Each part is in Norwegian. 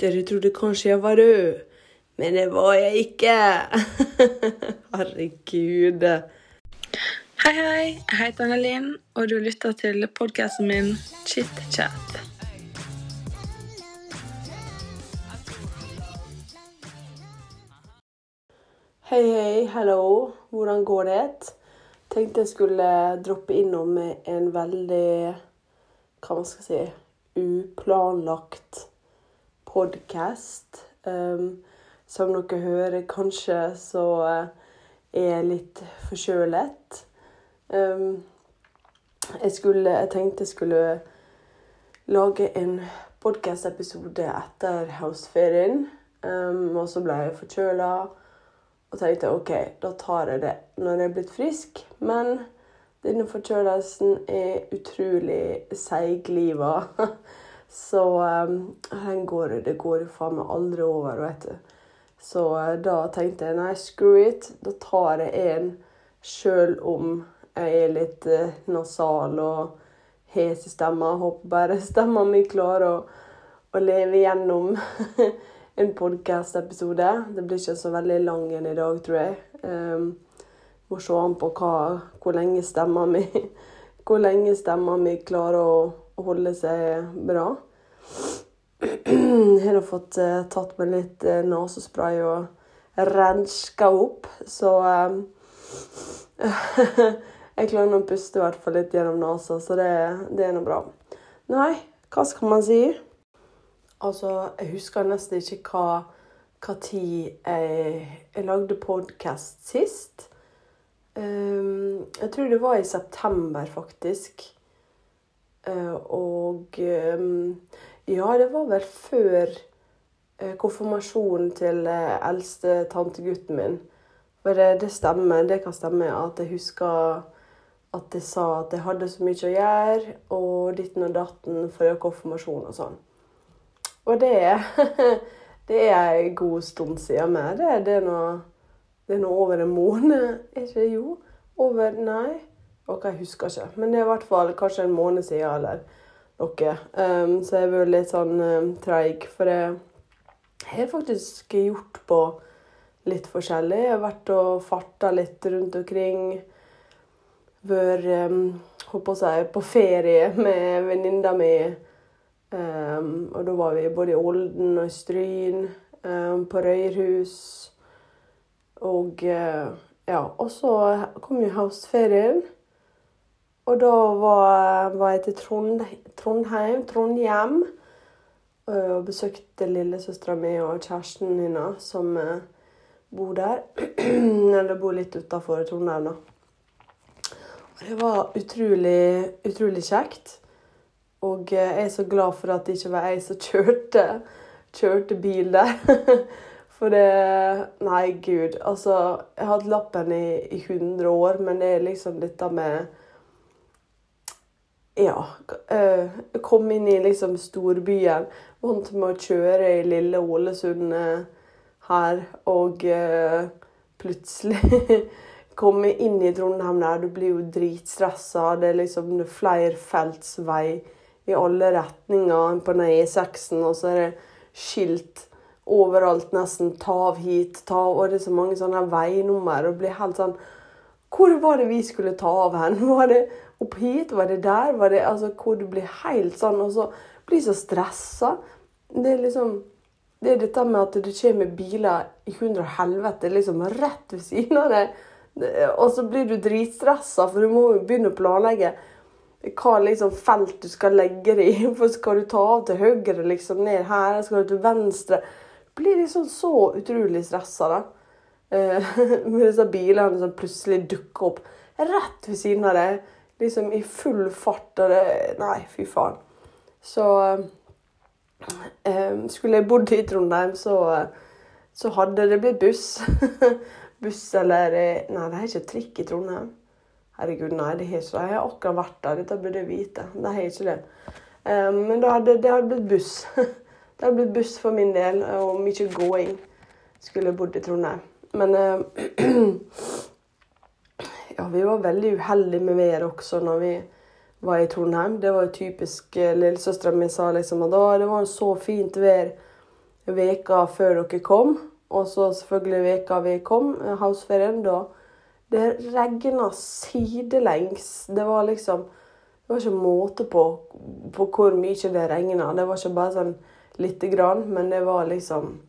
Dere trodde kanskje jeg var rød, men det var jeg ikke. Herregud. Hei, hei. Jeg heter Annelin, og du lytter til podkasten min Chit-chat. Hei, hei, hallo. Hvordan går det? Tenkte jeg skulle droppe innom med en veldig Hva man skal si uplanlagt podkast. Um, som dere hører, kanskje så uh, er jeg litt forkjølet. Um, jeg, skulle, jeg tenkte jeg skulle lage en podkast-episode etter høstferien. Um, og så ble jeg forkjøla. Og tenkte OK, da tar jeg det når jeg er blitt frisk. Men denne forkjølelsen er utrolig seigliva. Så um, går, det går jo faen meg aldri over, vet du. Så uh, da tenkte jeg nei, screw it. Da tar jeg en sjøl om jeg er litt uh, nasal og hes i stemma. Håper bare stemma mi klarer å, å leve gjennom en podkast-episode. Det blir ikke så veldig lang en i dag, tror jeg. Um, må se an på hva, hvor lenge stemma mi Hvor lenge stemma mi klarer å holde seg bra. Jeg har fått uh, tatt med litt uh, nesespray og renska opp, så um, Jeg klarer å puste i hvert fall litt gjennom nesa, så det, det er nå bra. Nei, hva skal man si? Altså, jeg husker nesten ikke hva, hva tid jeg, jeg lagde podkast sist. Um, jeg tror det var i september, faktisk. Uh, og um, ja, det var vel før uh, konfirmasjonen til eldste tantegutten min. For det, det, stemmer, det kan stemme at jeg husker at jeg sa at jeg hadde så mye å gjøre, og ditten og datten for konfirmasjon og sånn. Og det, det er en god stund siden med. Det, det, er noe, er over en måned. Er ikke det? Jo. Over Nei. Og jeg husker ikke. Men det er i hvert fall kanskje en måned siden eller noe. Um, så jeg har vært litt sånn um, treig. For jeg har faktisk gjort på litt forskjellig. Jeg har vært og farta litt rundt omkring. Vært um, på, på ferie med venninna mi. Um, og da var vi både i Olden og i Stryn, um, på Røyrhus. Og uh, ja, og så kom jo høstferien. Og da var, var jeg til Trond, Trondheim, Trondhjem, uh, og besøkte lillesøstera mi og kjæresten hennes, som uh, bor der. Eller bor litt utafor Trondheim, da. Og det var utrolig, utrolig kjekt. Og jeg er så glad for at det ikke var jeg som kjørte, kjørte bil der. For det Nei, gud. Altså, jeg har hatt lappen i, i 100 år, men det er liksom dette med Ja. Uh, komme inn i liksom storbyen. Vant med å kjøre i lille Ålesund uh, her, og uh, plutselig komme inn i Trondheim der. Du blir jo dritstressa. Det er liksom flerfeltsvei i alle retninger på den E6-en, og så er det skilt overalt nesten. Ta av hit, ta av Og det er så mange sånne veinummer. Og blir helt sånn Hvor var det vi skulle ta av hen? Var det opp hit? Var det der? Var det altså Hvor du blir helt sånn, og så blir så stressa. Det er liksom Det er dette med at det kommer biler i hundre helvete liksom rett ved siden av deg. Og så blir du dritstressa, for du må jo begynne å planlegge hva liksom felt du skal legge det i. For skal du ta av til høyre, liksom ned her, skal du til venstre Blir liksom så utrolig stressa, da. Eh, med disse bilene som plutselig dukker opp rett ved siden av deg. Liksom i full fart. Og det Nei, fy faen. Så eh, Skulle jeg bodd i Trondheim, så, så hadde det blitt buss. buss eller eh, Nei, det er ikke trikk i Trondheim. Herregud, nei, det har ikke det. Jeg har akkurat vært der. Dette burde jeg vite. Det har ikke det. Eh, men det hadde, det hadde blitt buss. det hadde blitt buss for min del, og mye gåing. Skulle jeg bodd i Trondheim. Men uh, Ja, vi var veldig uheldige med været også når vi var i Trondheim. Det var jo typisk uh, Lillesøstera mi sa liksom at det var så fint vær veka før dere kom, og så selvfølgelig veka vi kom, eh, houseferien, da det regna sidelengs. Det var liksom Det var ikke måte på, på hvor mye det regna. Det var ikke bare sånn lite grann, men det var liksom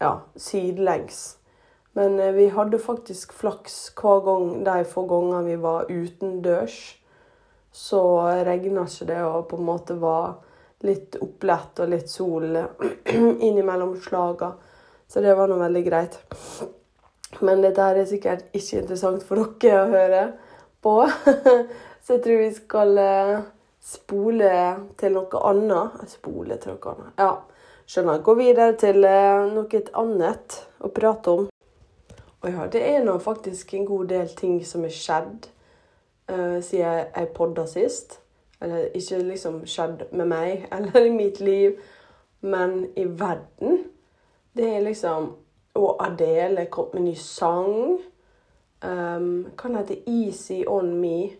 Ja, sidelengs. Men eh, vi hadde faktisk flaks hver gang de få gangene vi var utendørs. Så regna ikke det, og på en måte var litt opplett og litt sol innimellom slaga. Så det var nå veldig greit. Men dette er sikkert ikke interessant for dere å høre på. Så jeg tror vi skal eh, spole til noe annet. Spole til noe annet. Ja, skjønner. Gå videre til eh, noe annet å prate om. Og ja, det er nå faktisk en god del ting som er skjedd uh, siden jeg podda sist. Eller ikke liksom skjedd med meg eller i mitt liv, men i verden. Det er liksom Og Adele kom med ny sang. Um, kan hete 'Easy On Me'.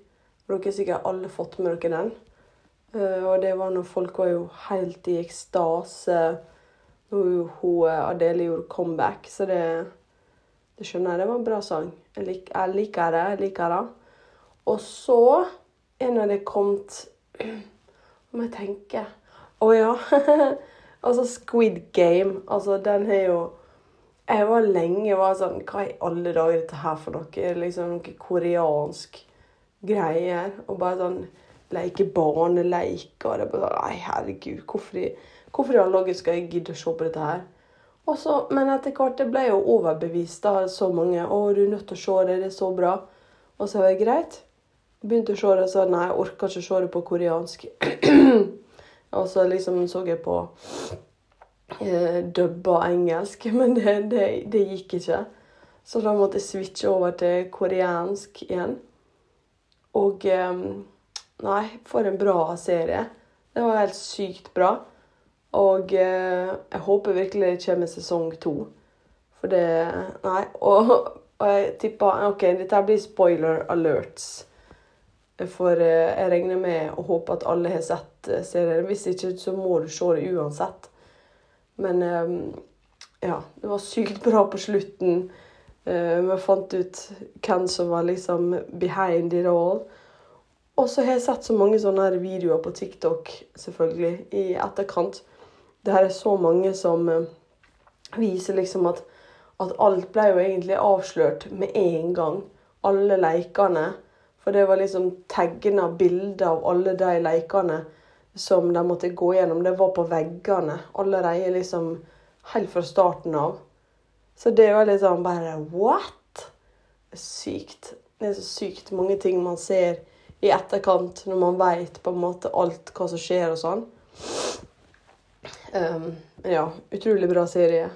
Dere har sikkert alle fått med dere den. Uh, og det var når folk var jo helt i ekstase når hun Adele gjorde comeback. Så det, det skjønner jeg. Det var en bra sang. Jeg, lik, jeg liker det. Jeg liker det. Og så er når det kommet Må jeg tenke Å oh, ja. altså Squid Game. Altså, den har jo Jeg var lenge var sånn Hva i alle dager er dette her for noe? Liksom noe koreansk greier. Og bare sånn leke barneleker. og det bare sånn Nei, herregud, hvorfor i, hvorfor i alle dager skal jeg gidde å se på dette her? Og så, men etter hvert jeg jo overbevist av så mange. 'Å, du er nødt til å se det. Det er så bra.' Og så var det greit. Begynte å se det, og så nei, jeg orker ikke se det på koreansk. og så liksom så jeg på eh, dubba engelsk, men det, det, det, gikk ikke. Så da måtte jeg switche over til koreansk igjen. Og eh, Nei, for en bra serie. Det var helt sykt bra. Og eh, jeg håper virkelig det kommer sesong to. For det Nei. Og, og jeg tipper OK, dette blir spoiler alerts. For eh, jeg regner med og håper at alle har sett eh, serien. Hvis ikke, så må du se det uansett. Men eh, ja, det var sykt bra på slutten. Eh, vi fant ut hvem som var liksom behind it all. Og så har jeg sett så mange sånne videoer på TikTok selvfølgelig, i etterkant. Det her er så mange som eh, viser liksom at, at alt ble jo egentlig avslørt med en gang. Alle lekene. For det var liksom tegna bilder av alle de lekene som de måtte gå gjennom. Det var på veggene allerede liksom helt fra starten av. Så det var liksom bare What? Sykt. Det er så sykt mange ting man ser i etterkant, når man veit på en måte alt hva som skjer og sånn. Um, ja, utrolig bra serie.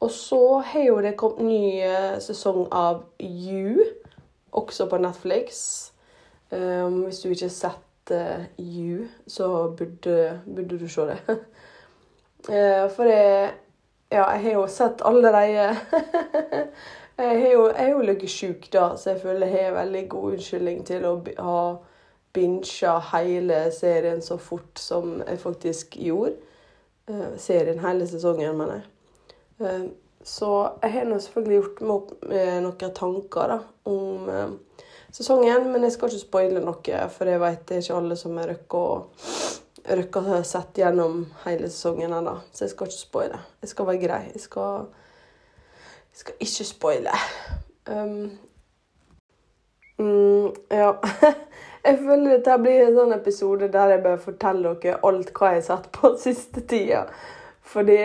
Og så har jo det kommet ny uh, sesong av You, også på Netflix. Um, hvis du ikke har sett uh, You, så burde, burde, du se det. uh, for jeg, Ja, jeg har jo sett allerede Jeg har jo, jeg jo ligget sjuk, da, så jeg føler jeg har veldig god unnskyldning til å ha bincha hele serien så fort som jeg faktisk gjorde. Uh, serien, hele sesongen, mener jeg. Uh, så jeg har nå selvfølgelig gjort meg opp med noen tanker da, om uh, sesongen, men jeg skal ikke spoile noe, for jeg vet det er ikke alle som har røkka å ha sett gjennom hele sesongen ennå. Så jeg skal ikke spoile. Jeg skal være grei. Jeg skal jeg skal ikke spoile. Um, mm, ja. jeg føler dette blir en sånn episode der jeg bare forteller dere alt hva jeg har sett på siste tida. Fordi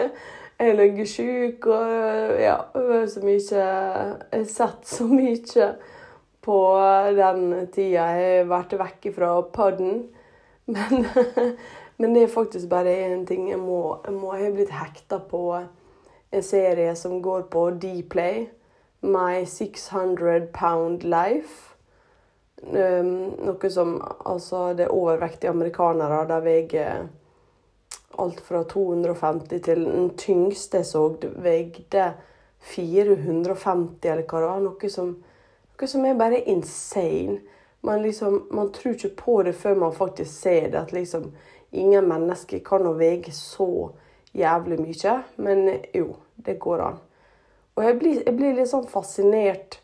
jeg ligger sjuk og ja, så mye Jeg har sett så mye på den tida jeg har vært vekk fra podden. Men, men det er faktisk bare én ting. Jeg må, jeg må ha blitt hekta på en serie som går på Dplay. My 600 Pound Life. Um, noe som Altså, det er overvektige amerikanere. De veier alt fra 250 til den tyngste jeg så, veide 450, eller hva det var. Noe som, noe som er bare insane. Man, liksom, man tror ikke på det før man faktisk ser det. At liksom ingen mennesker kan veie så jævlig mye, men jo, det går an. Og jeg blir, jeg blir litt sånn fascinert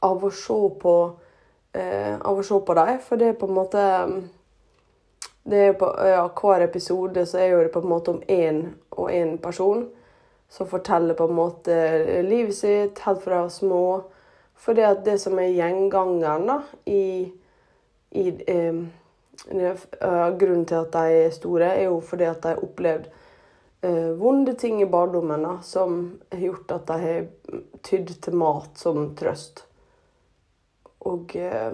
av å se på eh, av å se på dem, for det er på en måte det er på, ja, Hver episode så er det på en måte om én og én person som forteller på en måte livet sitt helt fra små. For det, det som er gjengangeren da, i, i eh, Grunnen til at de er store, er jo fordi at de har opplevd vonde ting i barndommen da, som har gjort at de har tydd til mat som trøst. Og eh,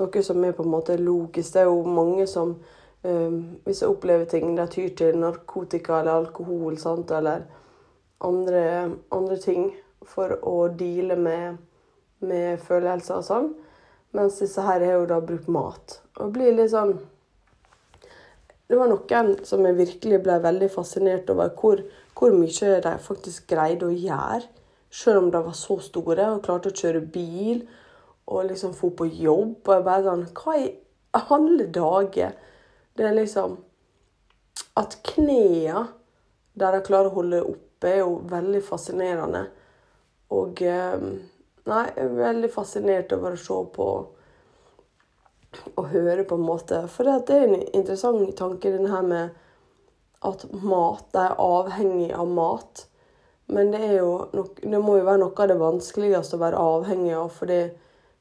noe som er på en måte logisk. Det er jo mange som eh, hvis de opplever ting, de tyr til narkotika eller alkohol sant? eller andre, andre ting for å deale med, med følelser og sånn. Mens disse her har jo da brukt mat. Og blir litt sånn Det var noen som jeg virkelig ble veldig fascinert over hvor, hvor mye de faktisk greide å gjøre. Selv om de var så store og klarte å kjøre bil og liksom få på jobb. Og jeg bare sånn Hva i alle dager? Det er liksom At knærne der de klarer å holde oppe, er jo veldig fascinerende. Og Nei, jeg er veldig fascinert over å se på og høre, på en måte. For det er en interessant tanke, den her med at mat er avhengig av mat. Men det, er jo nok, det må jo være noe av det vanskeligste å være avhengig av. fordi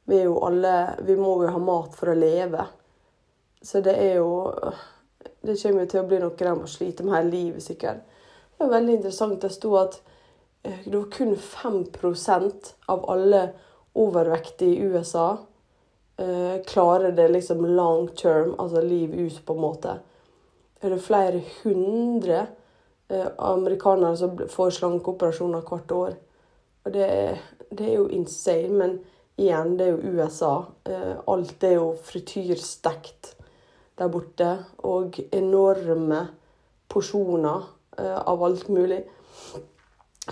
vi er jo alle Vi må jo ha mat for å leve. Så det er jo Det kommer jo til å bli noe de må slite med hele livet, sikkert. Det er veldig interessant. Det sto at det var kun 5 av alle overvektige i USA eh, klarer det liksom long term, altså liv ut, på en måte. Er det flere hundre eh, amerikanere som får slankeoperasjoner hvert år. Og det, det, er jo insane. Men igjen, det er jo USA. Eh, alt er jo frityrstekt der borte. Og enorme porsjoner av alt mulig.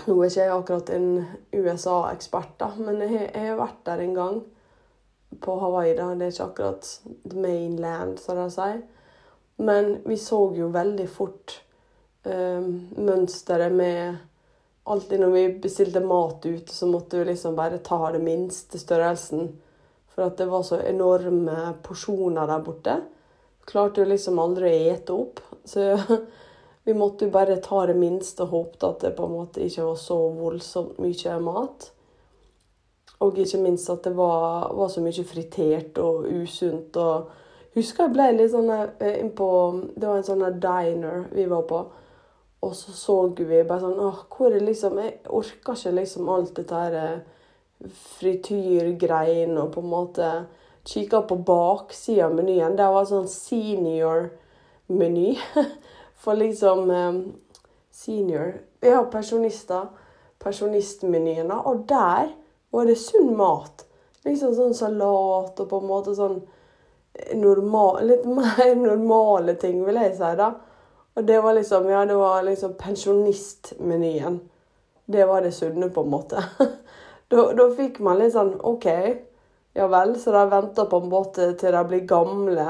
Nå er ikke jeg akkurat en USA-ekspert, da, men jeg har vært der en gang. På Hawaii. da, Det er ikke akkurat the mainland, som de sier. Men vi så jo veldig fort eh, mønsteret med Alltid når vi bestilte mat ute, så måtte vi liksom bare ta det minste størrelsen. For at det var så enorme porsjoner der borte. Klarte jo liksom aldri å ete opp. Så vi måtte jo bare ta det minste og håpte at det på en måte ikke var så voldsomt mye mat. Og ikke minst at det var, var så mye fritert og usunt. og husker jeg ble litt sånn eh, innpå Det var en sånn diner vi var på. Og så så vi bare sånn åh, hvor er liksom Jeg orker ikke liksom alt dette her eh, frityrgreiene og på en måte Kikka på baksida av menyen. Det var sånn senior-meny. For liksom eh, Senior Ja, personister. pensjonister. Pensjonistmenyene. Og der var det sunn mat. Liksom sånn salat og på en måte sånn eh, normal, Litt mer normale ting, vil jeg si. da. Og det var liksom ja, det var liksom pensjonistmenyen. Det var det sunne, på en måte. da, da, fikk man litt sånn OK, ja vel. Så de venter på en måte til de blir gamle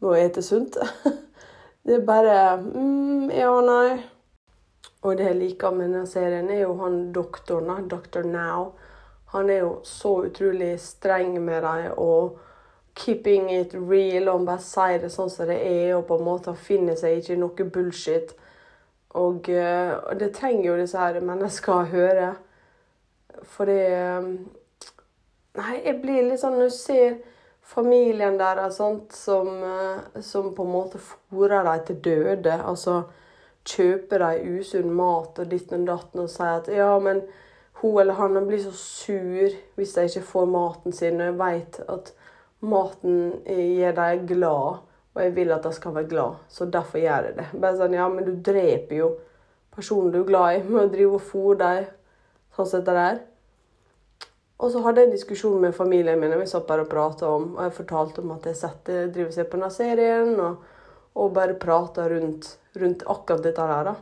med å ete sunt. Det er bare mm, Ja, nei. Og det jeg liker med denne serien, er jo han doktoren, Dr. Now. Han er jo så utrolig streng med dem og keeping it real. Og bare sier det sånn som det er, og på en måte finner seg ikke i noe bullshit. Og, eh, og det trenger jo disse her menneskene å høre. For det eh, Nei, jeg blir litt sånn Når jeg ser familien deres som, eh, som, på en måte fôrer dem til døde. Altså kjøper dem usunn mat og ditt og datt og sier at ja, men hun eller han blir så sur hvis de ikke får maten sin. Og jeg vet at maten gjør dem glad, og jeg vil at de skal være glad. Så derfor gjør jeg det. Bare sånn, ja, men du dreper jo personen du er glad i, med å drive og fôre dem sånn som dette der. Og så hadde jeg en diskusjon med familien min. Vi satt bare og prata om og jeg fortalte om at jeg setter, driver og ser på denne serien, og, og bare prata rundt, rundt, akkurat dette her. da.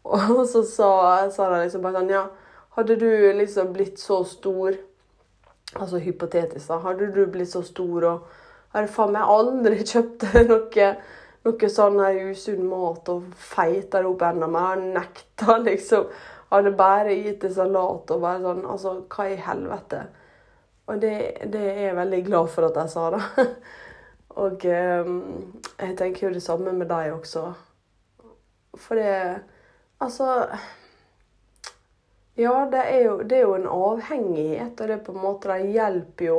Og så sa, sa de liksom bare sånn Ja, hadde du liksom blitt så stor Altså hypotetisk, da. Hadde du blitt så stor og hadde faen meg aldri kjøpt noe, noe sånn her usunn mat og feita det opp enda mer. Nekta liksom. Hadde bare gitt det salat og bare sånn Altså, hva i helvete? Og det, det er jeg veldig glad for at jeg sa det. og eh, jeg tenker jo det samme med deg også. For det Altså Ja, det er, jo, det er jo en avhengighet, og det på en måte det hjelper jo.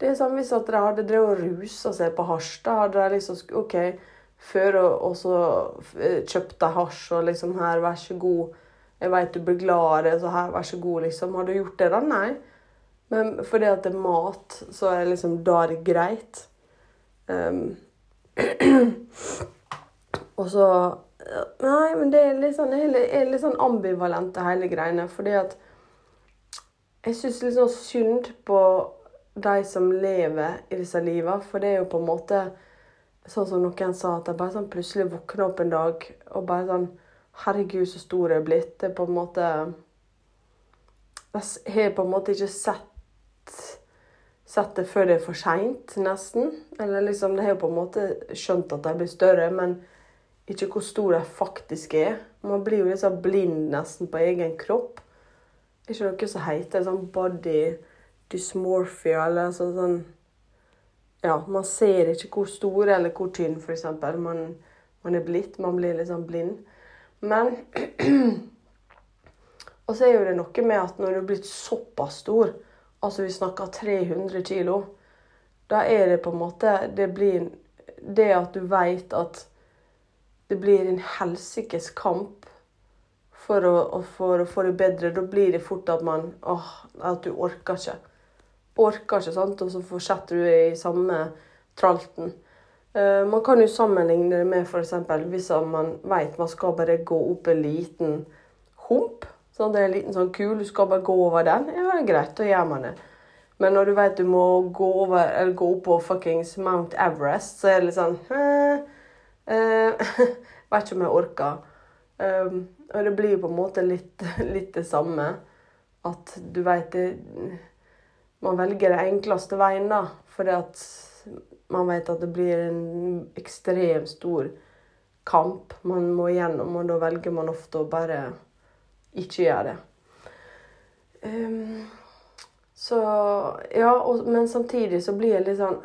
Det er sånn Hvis at de hadde drevet og rusa seg på hasj, da hadde de liksom OK, før og så kjøpte jeg hasj og liksom Her, vær så god. Jeg veit du blir glad av det, så her, vær så god, liksom. Har du gjort det, da? Nei. Men fordi at det er mat, så er liksom da er det greit. Um, og så Nei, men det er litt sånn, er litt sånn ambivalent det hele greiene. Fordi at jeg syns litt sånn synd på de som lever i disse livene. For det er jo på en måte sånn som noen sa, at jeg bare sånn plutselig våkner opp en dag og bare sånn Herregud, så stor jeg er blitt. Det er på en måte Jeg har på en måte ikke sett, sett det før det er for seint, nesten. Eller liksom, Jeg har på en måte skjønt at de blir større, men ikke hvor stor de faktisk er. Man blir jo litt sånn blind nesten på egen kropp. Er ikke noe som heter sånn body dysmorphia, eller altså sånn Ja, man ser ikke hvor stor eller hvor tynn, f.eks. Man, man er blitt. Man blir litt sånn blind. Men Og så er jo det noe med at når du er blitt såpass stor, altså vi snakker 300 kilo, da er det på en måte Det blir det at du veit at det blir en helsikes kamp for å, for å, få det bedre. Da blir det fort at man åh, at du orker ikke. Orker ikke, sant? Og så fortsetter du i samme tralten. Uh, man kan jo sammenligne det med f.eks. hvis man vet man skal bare gå opp en liten hump. Sånn, det er en liten sånn kul, du skal bare gå over den. Ja, greit, da gjør man det. Men når du vet du må gå, over, gå opp på fuckings Mount Everest, så er det litt sånn uh, uh, Vet ikke om jeg orker. Eh, og det blir jo på en måte litt, litt det samme. At du veit det Man velger den enkleste veien, da. Fordi at man vet at det blir en ekstremt stor kamp man må igjennom, og da velger man ofte å bare ikke gjøre det. Um, så Ja, og, men samtidig så blir jeg litt sånn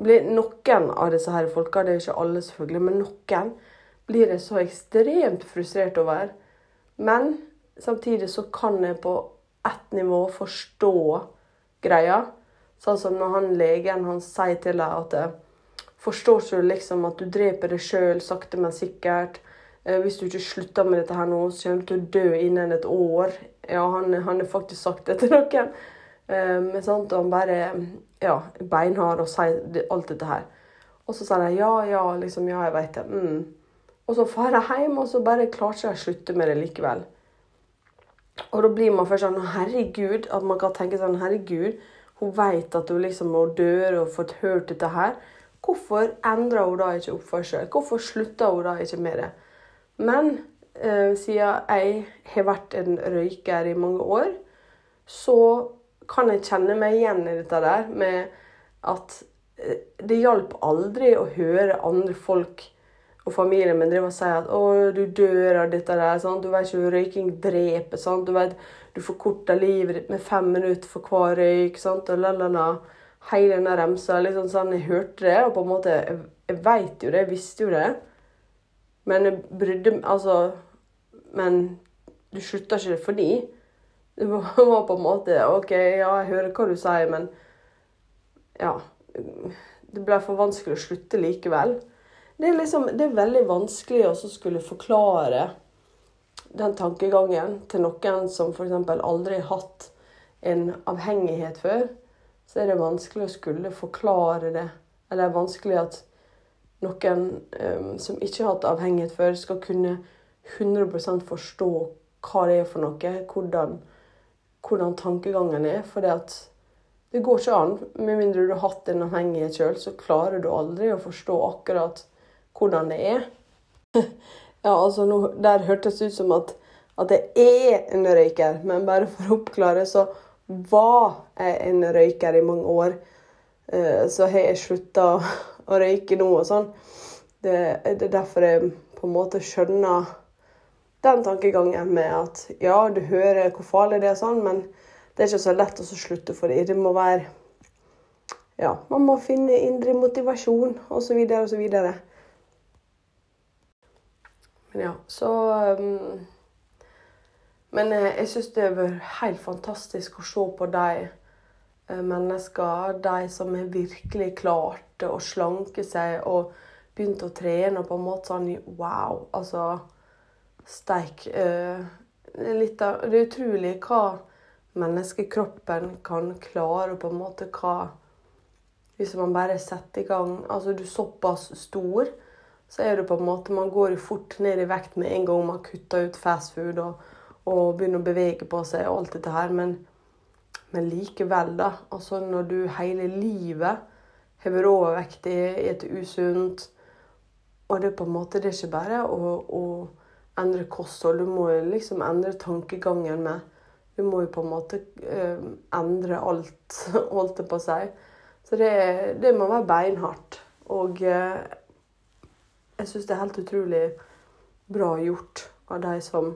blir Noen av disse her folka, det er ikke alle selvfølgelig, men noen blir jeg så ekstremt frustrert over. Men samtidig så kan jeg på ett nivå forstå greia. Sånn som når han legen han sier til deg at eh, Forstår du liksom at du dreper deg sjøl sakte, men sikkert? Eh, hvis du ikke slutter med dette her nå, så kommer du til å dø innen et år. Ja, han, han har faktisk sagt det til noen. Men og han bare ja, beinhard og sier alt dette her. Og så sier jeg ja, ja, liksom, ja, jeg veit det. Mm. Og så drar jeg hjem, og så bare klarer ikke jeg å slutte med det likevel. Og da blir man først sånn Herregud, at man kan tenke sånn Herregud, hun vet at hun liksom må dør og fått hørt dette her. Hvorfor endrer hun da ikke oppførsel? Hvorfor slutter hun da ikke med det? Men eh, siden jeg har vært en røyker i mange år, så kan jeg kjenne meg igjen i dette der med at eh, det hjalp aldri å høre andre folk og familien min driver og si at 'Å, du dør av dette der'. Sant? Du vet ikke røyking dreper. Sant? Du vet du forkorter livet ditt med fem minutter for hver røyk. Sant? Og. Hele denne remsa. Liksom sånn, Jeg hørte det, og på en måte Jeg, jeg veit jo det, jeg visste jo det. Men jeg brydde Altså Men du slutta ikke det fordi. Det var på en måte OK, ja, jeg hører hva du sier, men Ja. Det ble for vanskelig å slutte likevel. Det er, liksom, det er veldig vanskelig å skulle forklare den tankegangen til noen som f.eks. aldri har hatt en avhengighet før. Så er det vanskelig å skulle forklare det. Eller det er vanskelig at noen um, som ikke har hatt avhengighet før, skal kunne 100 forstå hva det er for noe, hvordan, hvordan tankegangen er. For det går ikke an. Med mindre du har hatt en avhengighet sjøl, så klarer du aldri å forstå akkurat hvordan det er. ja, altså, nå, Der hørtes det ut som at, at jeg er en røyker, men bare for å oppklare, så var jeg en røyker i mange år. Uh, så har jeg slutta å røyke nå og sånn. Det, det er derfor jeg på en måte skjønner den tankegangen med at ja, du hører hvor farlig det er, sånn, men det er ikke så lett å slutte for det. Det må være Ja, man må finne indre motivasjon osv. osv. Men ja, så um, Men eh, jeg syns det har vært helt fantastisk å se på de eh, mennesker, de som har virkelig klart å slanke seg og begynt å trene og på en måte sånn Wow! Altså Steik. Eh, litt av, det er utrolig hva menneskekroppen kan klare, og på en måte hva Hvis man bare setter i gang Altså, du er såpass stor, så er det på en måte Man går jo fort ned i vekt med en gang man kutter ut fastfood og, og begynner å bevege på seg og alt dette her, men, men likevel, da. Altså, når du hele livet har vært overvektig, spiser usunt Og det er på en måte det er ikke bare å endre kosthold. Du må jo liksom endre tankegangen med Du må jo på en måte uh, endre alt, holdt det på å si. Så det, det, må være beinhardt. Og uh, jeg syns det er helt utrolig bra gjort av de som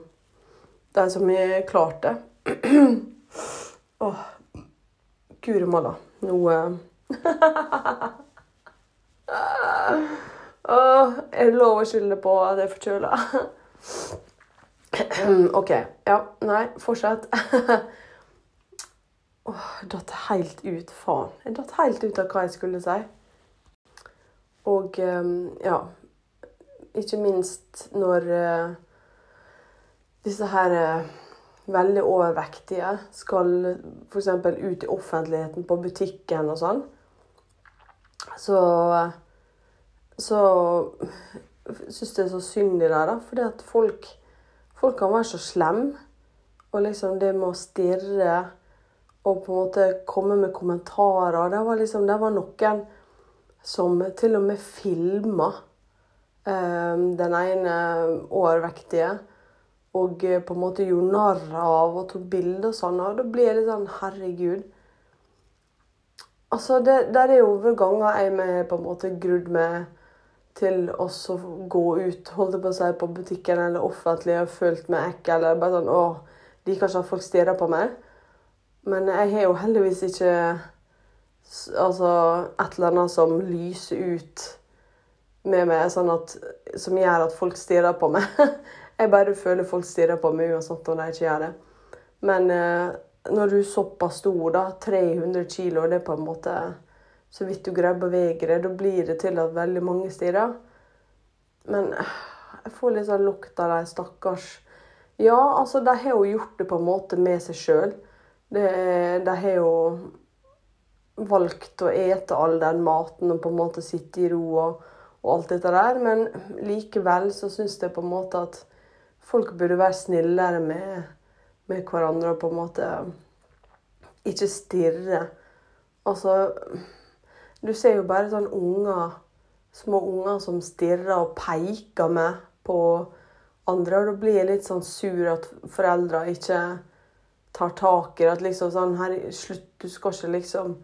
de som har klart det. Åh, oh, guri malla. Nå uh, oh, Er det lov å skylde på at jeg er forkjøla? OK. Ja, nei, fortsett. oh, datt helt ut. Faen. Jeg datt helt ut av hva jeg skulle si. Og um, ja Ikke minst når uh, disse her uh, veldig overvektige skal f.eks. ut i offentligheten på butikken og sånn, så så syns det er så synd i det. da, Fordi at folk, folk kan være så slemme. Og liksom det med å stirre og på en måte komme med kommentarer Det var liksom, det var noen som til og med filma eh, den ene overvektige. Og på en måte gjorde narr av og tok bilder og sånn. Og da blir jeg litt sånn Herregud. Altså, det, der er jo ganger jeg med på en måte grudd med til å gå ut holdt på si, på butikken eller offentlig og følt meg ekkel. eller bare sånn, å, Liker ikke at folk stirrer på meg. Men jeg har jo heldigvis ikke altså, et eller annet som lyser ut med meg, sånn at, som gjør at folk stirrer på meg. jeg bare føler folk stirrer på meg uansett om de ikke gjør det. Men eh, når du er såpass stor, da, 300 kilo, det er på en måte så vidt du greier å bevege deg. Da blir det til at veldig mange stirrer. Men øh, jeg får litt sånn lukt av de stakkars Ja, altså, de har jo gjort det på en måte med seg sjøl. De har jo valgt å ete all den maten og på en måte sitte i ro og, og alt dette der. Men likevel så syns jeg på en måte at folk burde være snillere med, med hverandre og på en måte ikke stirre. Altså du ser jo bare sånn unger, små unger som stirrer og peker med på andre. Og da blir jeg litt sånn sur at foreldre ikke tar tak i det. At liksom sånn her, Slutt, du skal ikke liksom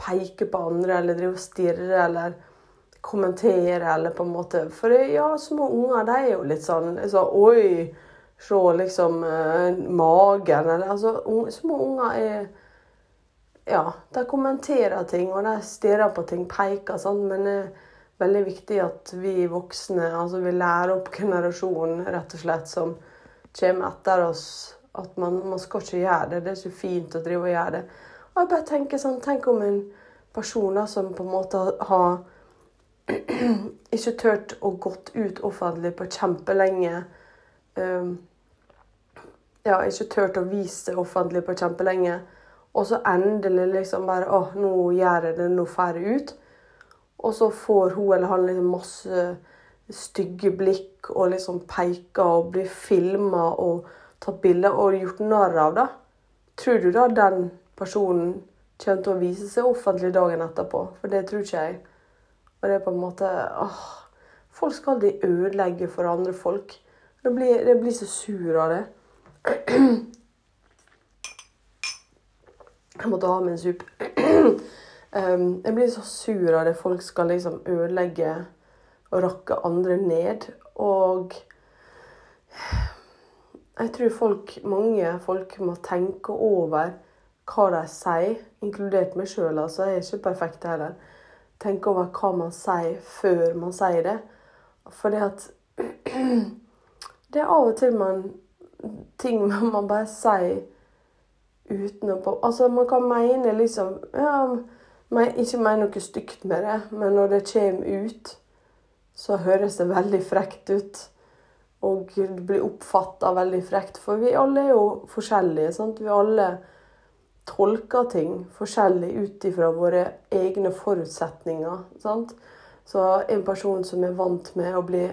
peke på andre eller drive og stirre eller kommentere eller på en måte For ja, små unger, de er jo litt sånn, så, Oi, se liksom uh, magen eller Altså, små unger er ja, de kommenterer ting, og de stirrer på ting, peker sånn, men det er veldig viktig at vi voksne altså vi lærer opp generasjonen rett og slett som kommer etter oss, at man, man skal ikke gjøre det. Det er ikke fint å drive og gjøre det. Og jeg bare tenker sånn, Tenk om en person da, som på en måte har ikke turt å gått ut offentlig på kjempelenge. Um, ja, ikke turt å vise seg offentlig på kjempelenge og så endelig liksom bare Å, nå gjør jeg det, nå får jeg ut. Og så får hun eller han liksom masse stygge blikk og liksom peker og blir filma og tatt bilder og gjort narr av det. Tror du da den personen kommer til å vise seg offentlig dagen etterpå? For det tror ikke jeg. Og det er på en måte åh, Folk skal aldri ødelegge for andre folk. Det blir, det blir så sur av det. Jeg måtte ha med en sup. Um, jeg blir så sur av det folk skal liksom ødelegge og rakke andre ned. Og jeg tror folk, mange folk må tenke over hva de sier, inkludert meg sjøl. Altså, jeg er ikke perfekt heller. Tenke over hva man sier før man sier det. Fordi at det er av og til man ting man bare sier uten å Altså, man kan mene liksom ja, men Ikke mene noe stygt med det, men når det kommer ut, så høres det veldig frekt ut. Og det blir oppfatta veldig frekt. For vi alle er jo forskjellige. sant? Vi alle tolker ting forskjellig ut ifra våre egne forutsetninger. sant? Så en person som er vant med å bli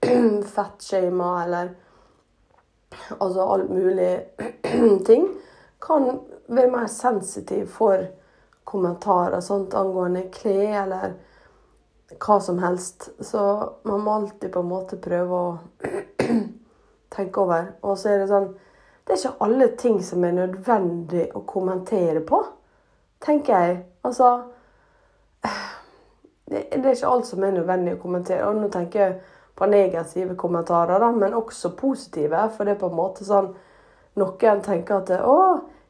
fettshama eller altså alt mulig ting, kan være mer sensitiv for kommentarer sånt angående klær eller hva som helst. Så man må alltid på en måte prøve å tenke over. Og så er det sånn Det er ikke alle ting som er nødvendig å kommentere på, tenker jeg. Altså det, er ikke alt som er nødvendig å kommentere. Og nå tenker jeg på negative kommentarer, da, men også positive. For det er på en måte sånn Noen tenker at 'Å,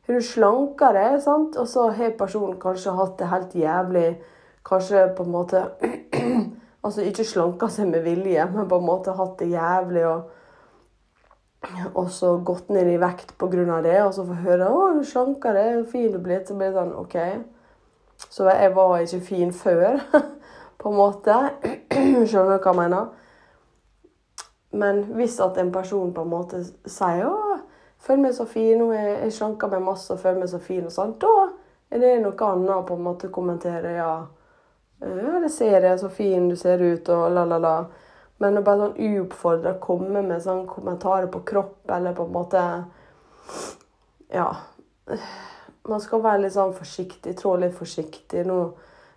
har du slankere?' Sant? Og så har personen kanskje hatt det helt jævlig. Kanskje på en måte Altså ikke slanka seg med vilje, men på en måte hatt det jævlig og og så gått ned i vekt pga. det, og så få høre 'Å, du er slankere, fin du blitt', så blir det sånn OK. Så jeg var ikke fin før, på en måte. Skjønner du hva jeg mener? Men hvis at en person på en måte sier 'Å, føler meg så fin, nå er jeg slanka meg masse og meg så fin', og sånn, da er det noe annet å på en måte kommentere. Ja, ja det ser jeg, så fin du ser ut, og la, la, la. Men å bare sånn uoppfordra komme med sånn kommentarer på kropp, eller på en måte Ja. Man skal være litt sånn forsiktig, trå litt forsiktig. Nå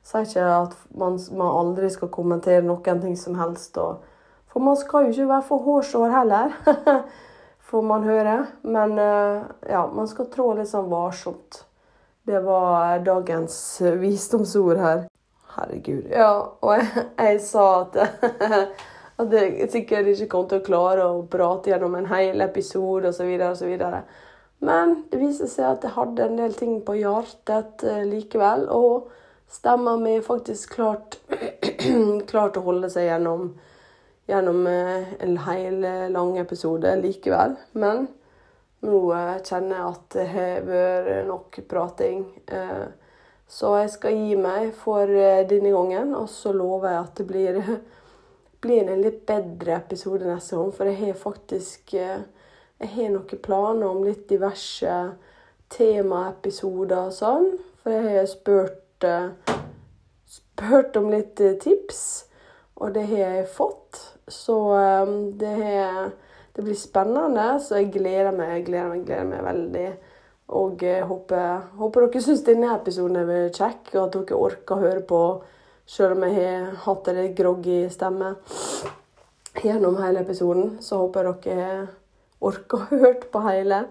sier ikke at man, man, aldri skal kommentere noen ting som helst. Og, for man skal jo ikke være for hårsår heller. får man høre. Men eh, ja, man skal trå litt sånn varsomt. Det var dagens visdomsord her. Herregud. Ja, og jeg, jeg sa at, at jeg sikkert ikke kom til å klare å prate gjennom en hel episode osv. osv. Men det viste seg at jeg hadde en del ting på hjertet eh, likevel. Og stemma mi faktisk klart, klart å holde seg gjennom gjennom eh, en hel eh, lang episode likevel. Men nå eh, kjenner jeg at det har vært nok prating. Så jeg skal gi meg for denne gangen, og så lover jeg at det blir, blir en litt bedre episode neste gang. For jeg har faktisk jeg har noen planer om litt diverse temaepisoder og sånn. For jeg har spurt, spurt om litt tips, og det har jeg fått. Så um, det, det, blir spennende. Så jeg gleder meg, gleder meg, gleder meg veldig. Og jeg håper, håper dere syns denne episoden er kjekk, og at dere orker å høre på selv om jeg har hatt en litt groggy stemme gjennom hele episoden. Så håper jeg dere orker å høre på hele.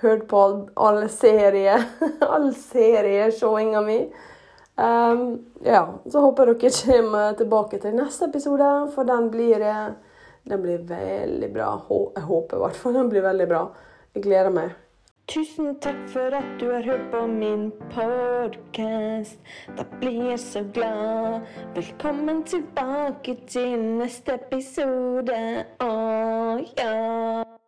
Hørt på alle serie, all serieshowinga mi. Um, ja, så håper dere kommer tilbake til neste episode, for den blir, den blir veldig bra. Jeg håper i hvert fall den blir veldig bra. Jeg gleder meg. Tusen takk for at du har hørt på min podkast. Da blir jeg så glad. Velkommen tilbake til neste episode. Åh.